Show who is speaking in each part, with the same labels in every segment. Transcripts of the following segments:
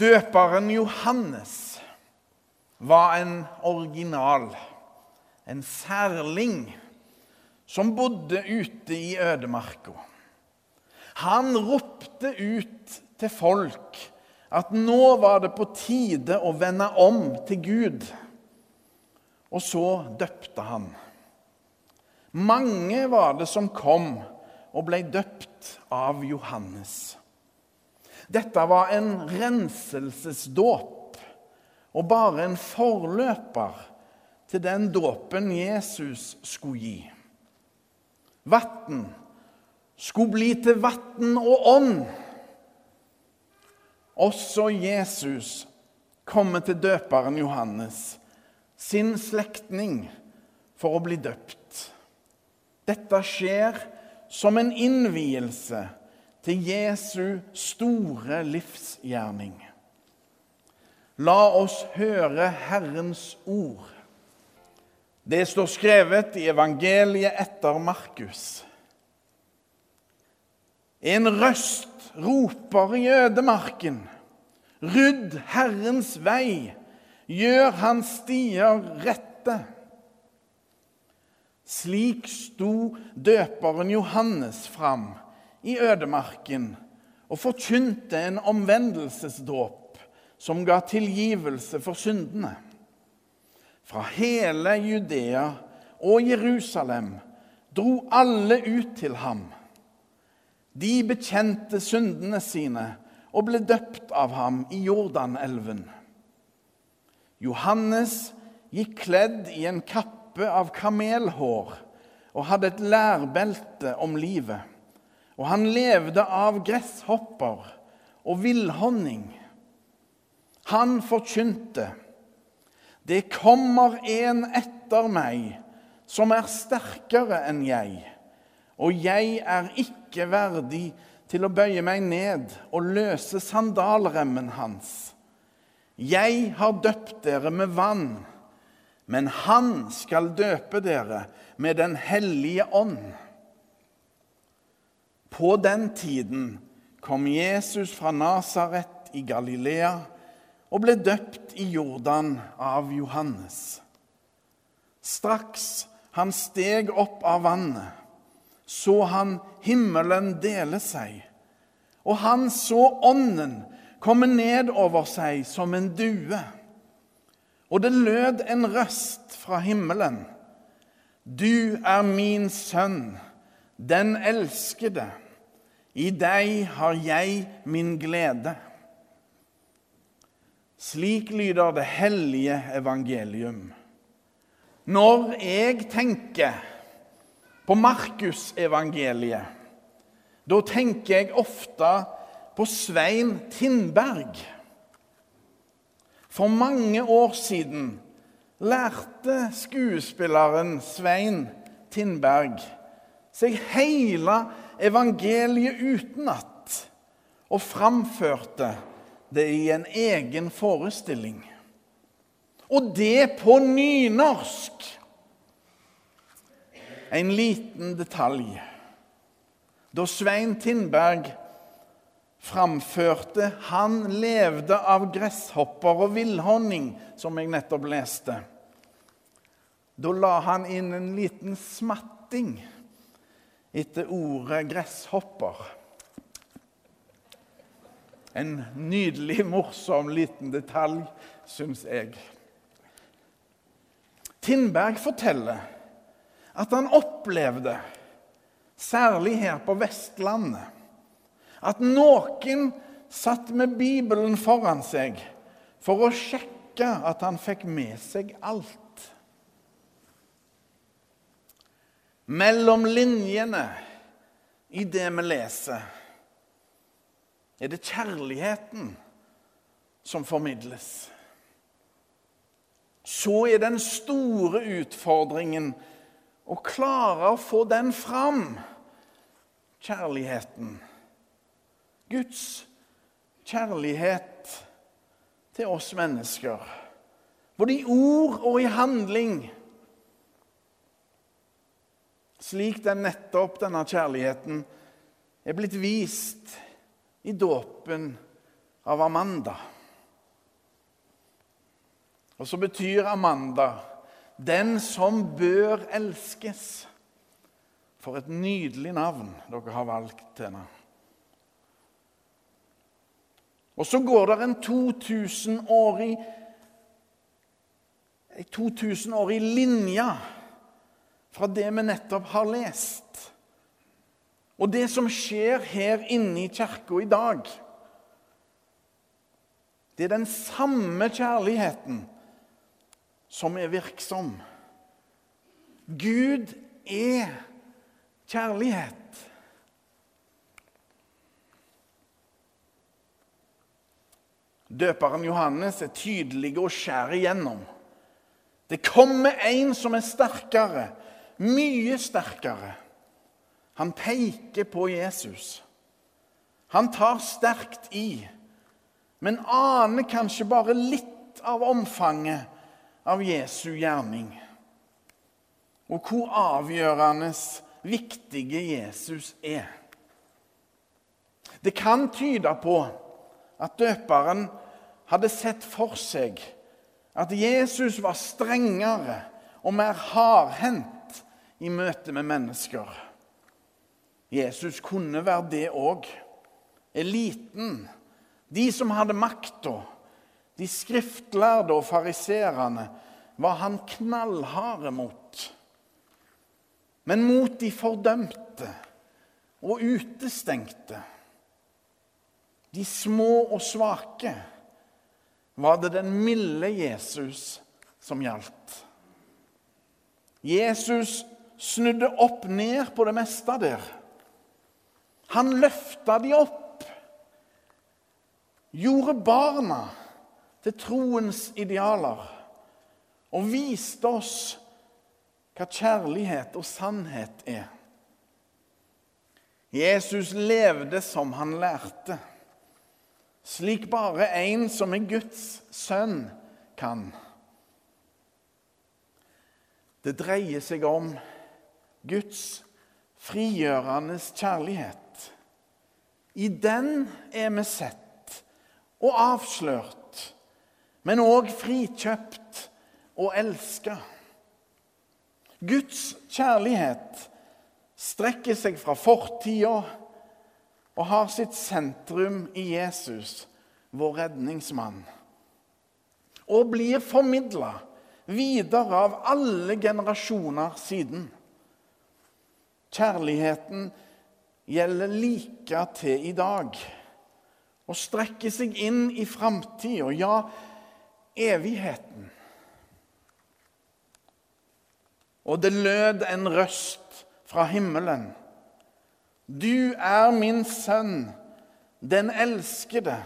Speaker 1: Døperen Johannes var en original, en særling, som bodde ute i ødemarka. Han ropte ut til folk at nå var det på tide å vende om til Gud. Og så døpte han. Mange var det som kom og ble døpt av Johannes. Dette var en renselsesdåp og bare en forløper til den dåpen Jesus skulle gi. Vann skulle bli til vann og ånd. Også Jesus kommer til døperen Johannes, sin slektning, for å bli døpt. Dette skjer som en innvielse til Jesu store livsgjerning. La oss høre Herrens ord. Det står skrevet i evangeliet etter Markus. En røst roper i ødemarken. Rydd Herrens vei, gjør hans stier rette. Slik sto døperen Johannes fram i ødemarken og forkynte en omvendelsesdåp som ga tilgivelse for syndene. Fra hele Judea og Jerusalem dro alle ut til ham. De bekjente syndene sine og ble døpt av ham i Jordanelven. Johannes gikk kledd i en kappe av kamelhår og hadde et lærbelte om livet og han levde av gresshopper og villhonning. Han forkynte, det kommer en etter meg som er sterkere enn jeg, og jeg er ikke verdig til å bøye meg ned og løse sandalremmen hans. Jeg har døpt dere med vann, men han skal døpe dere med Den hellige ånd. På den tiden kom Jesus fra Nasaret i Galilea og ble døpt i Jordan av Johannes. Straks han steg opp av vannet, så han himmelen dele seg, og han så Ånden komme ned over seg som en due. Og det lød en røst fra himmelen. Du er min sønn, den elskede. I deg har jeg min glede. Slik lyder det hellige evangelium. Når jeg tenker på Markusevangeliet, da tenker jeg ofte på Svein Tindberg. For mange år siden lærte skuespilleren Svein Tindberg seg hele evangeliet utenat og framførte det i en egen forestilling. Og det på nynorsk! En liten detalj. Da Svein Tindberg framførte 'Han levde av gresshopper og villhonning', som jeg nettopp leste, da la han inn en liten smatting etter ordet 'gresshopper'. En nydelig, morsom liten detalj, syns jeg. Tindberg forteller at han opplevde, særlig her på Vestlandet, at noen satt med Bibelen foran seg for å sjekke at han fikk med seg alt. Mellom linjene i det vi leser, er det kjærligheten som formidles. Så er den store utfordringen å klare å få den fram. Kjærligheten. Guds kjærlighet til oss mennesker. Både i ord og i handling slik den nettopp, denne kjærligheten, er blitt vist i dåpen av Amanda. Og så betyr Amanda 'den som bør elskes'. For et nydelig navn dere har valgt henne. Og så går det en 2000-årig 2000-årig linje fra det vi nettopp har lest, og det som skjer her inne i kirka i dag. Det er den samme kjærligheten som er virksom. Gud er kjærlighet. Døperen Johannes er tydelig og skjærer igjennom. Det kommer en som er sterkere, mye sterkere. Han peker på Jesus. Han tar sterkt i, men aner kanskje bare litt av omfanget av Jesu gjerning. Og hvor avgjørende viktige Jesus er. Det kan tyde på at døperen hadde sett for seg at Jesus var strengere og mer hardhendt i møte med mennesker. Jesus kunne være det òg. Eliten, de som hadde makta, de skriftlærde og fariserene, var han knallharde mot. Men mot de fordømte og utestengte, de små og svake, var det den milde Jesus som gjaldt. Jesus snudde opp ned på det meste der. Han løfta de opp, gjorde barna til troens idealer og viste oss hva kjærlighet og sannhet er. Jesus levde som han lærte slik bare en som er Guds sønn, kan. Det dreier seg om Guds frigjørende kjærlighet. I den er vi sett og avslørt, men òg frikjøpt og elska. Guds kjærlighet strekker seg fra fortida og har sitt sentrum i Jesus, vår redningsmann. Og blir formidla videre av alle generasjoner siden. Kjærligheten gjelder like til i dag og strekker seg inn i framtida, ja, evigheten. Og det lød en røst fra himmelen. Du er min sønn, den elskede.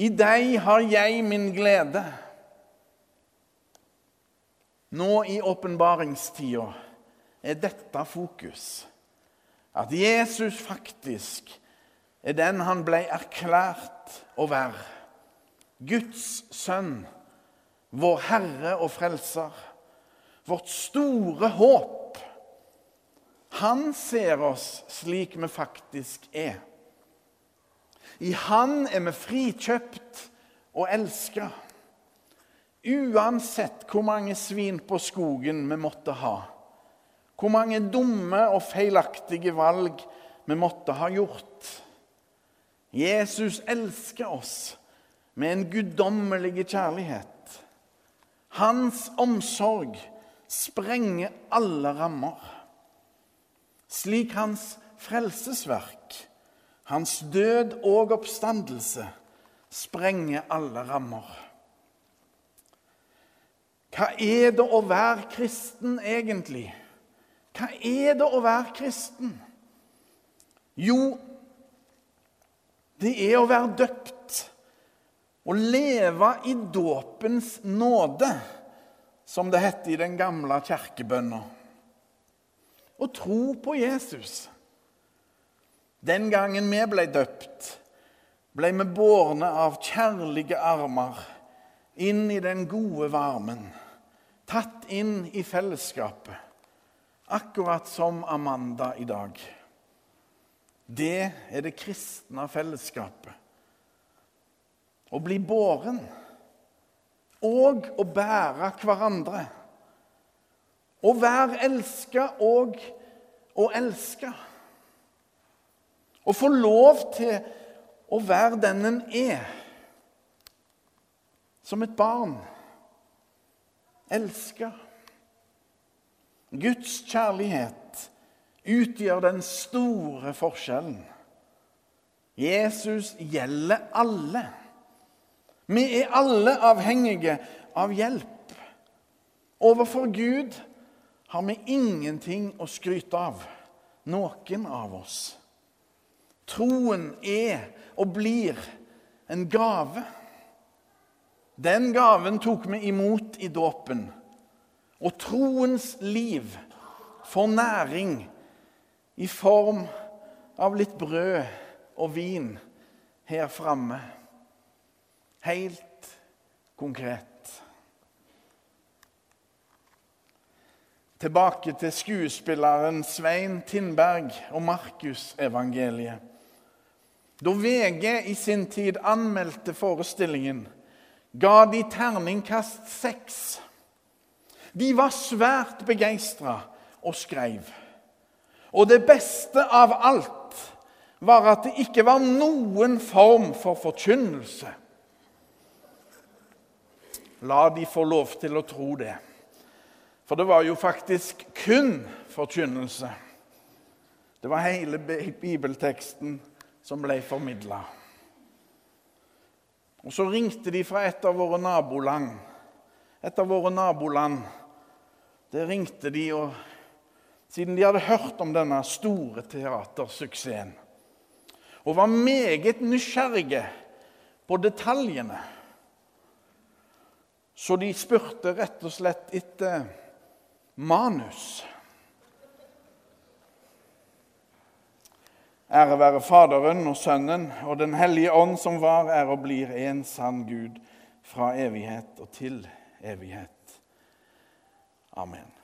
Speaker 1: I deg har jeg min glede. Nå i åpenbaringstida er dette fokus. At Jesus faktisk er den han ble erklært å være. Guds sønn, vår Herre og Frelser. Vårt store håp han ser oss slik vi faktisk er. I Han er vi frikjøpt og elska. Uansett hvor mange svin på skogen vi måtte ha, hvor mange dumme og feilaktige valg vi måtte ha gjort. Jesus elsker oss med en guddommelig kjærlighet. Hans omsorg sprenger alle rammer slik hans frelsesverk, hans død og oppstandelse, sprenger alle rammer. Hva er det å være kristen egentlig? Hva er det å være kristen? Jo, det er å være døpt og leve i dåpens nåde, som det heter i den gamle kirkebønna og tro på Jesus. Den gangen vi ble døpt, ble vi bårne av kjærlige armer inn i den gode varmen, tatt inn i fellesskapet, akkurat som Amanda i dag. Det er det kristne fellesskapet. Å bli båren, og å bære hverandre. Å være elska og å elske. Å få lov til å være den en er. Som et barn. Elska. Guds kjærlighet utgjør den store forskjellen. Jesus gjelder alle. Vi er alle avhengige av hjelp. Overfor Gud har vi ingenting å skryte av, noen av oss. Troen er og blir en gave. Den gaven tok vi imot i dåpen. Og troens liv får næring i form av litt brød og vin her framme. Helt konkret. Tilbake til skuespilleren Svein Tindberg og Markusevangeliet. Da VG i sin tid anmeldte forestillingen, ga de terningkast seks. De var svært begeistra og skrev. Og det beste av alt var at det ikke var noen form for forkynnelse. La de få lov til å tro det. For det var jo faktisk kun forkynnelse. Det var hele bibelteksten som ble formidla. Og så ringte de fra et av våre naboland. Et av våre naboland. Det ringte de, og siden de hadde hørt om denne store teatersuksessen og var meget nysgjerrige på detaljene, så de spurte rett og slett etter manus. Ære være Faderen og Sønnen og Den hellige ånd, som var, er og blir en sann Gud fra evighet og til evighet. Amen.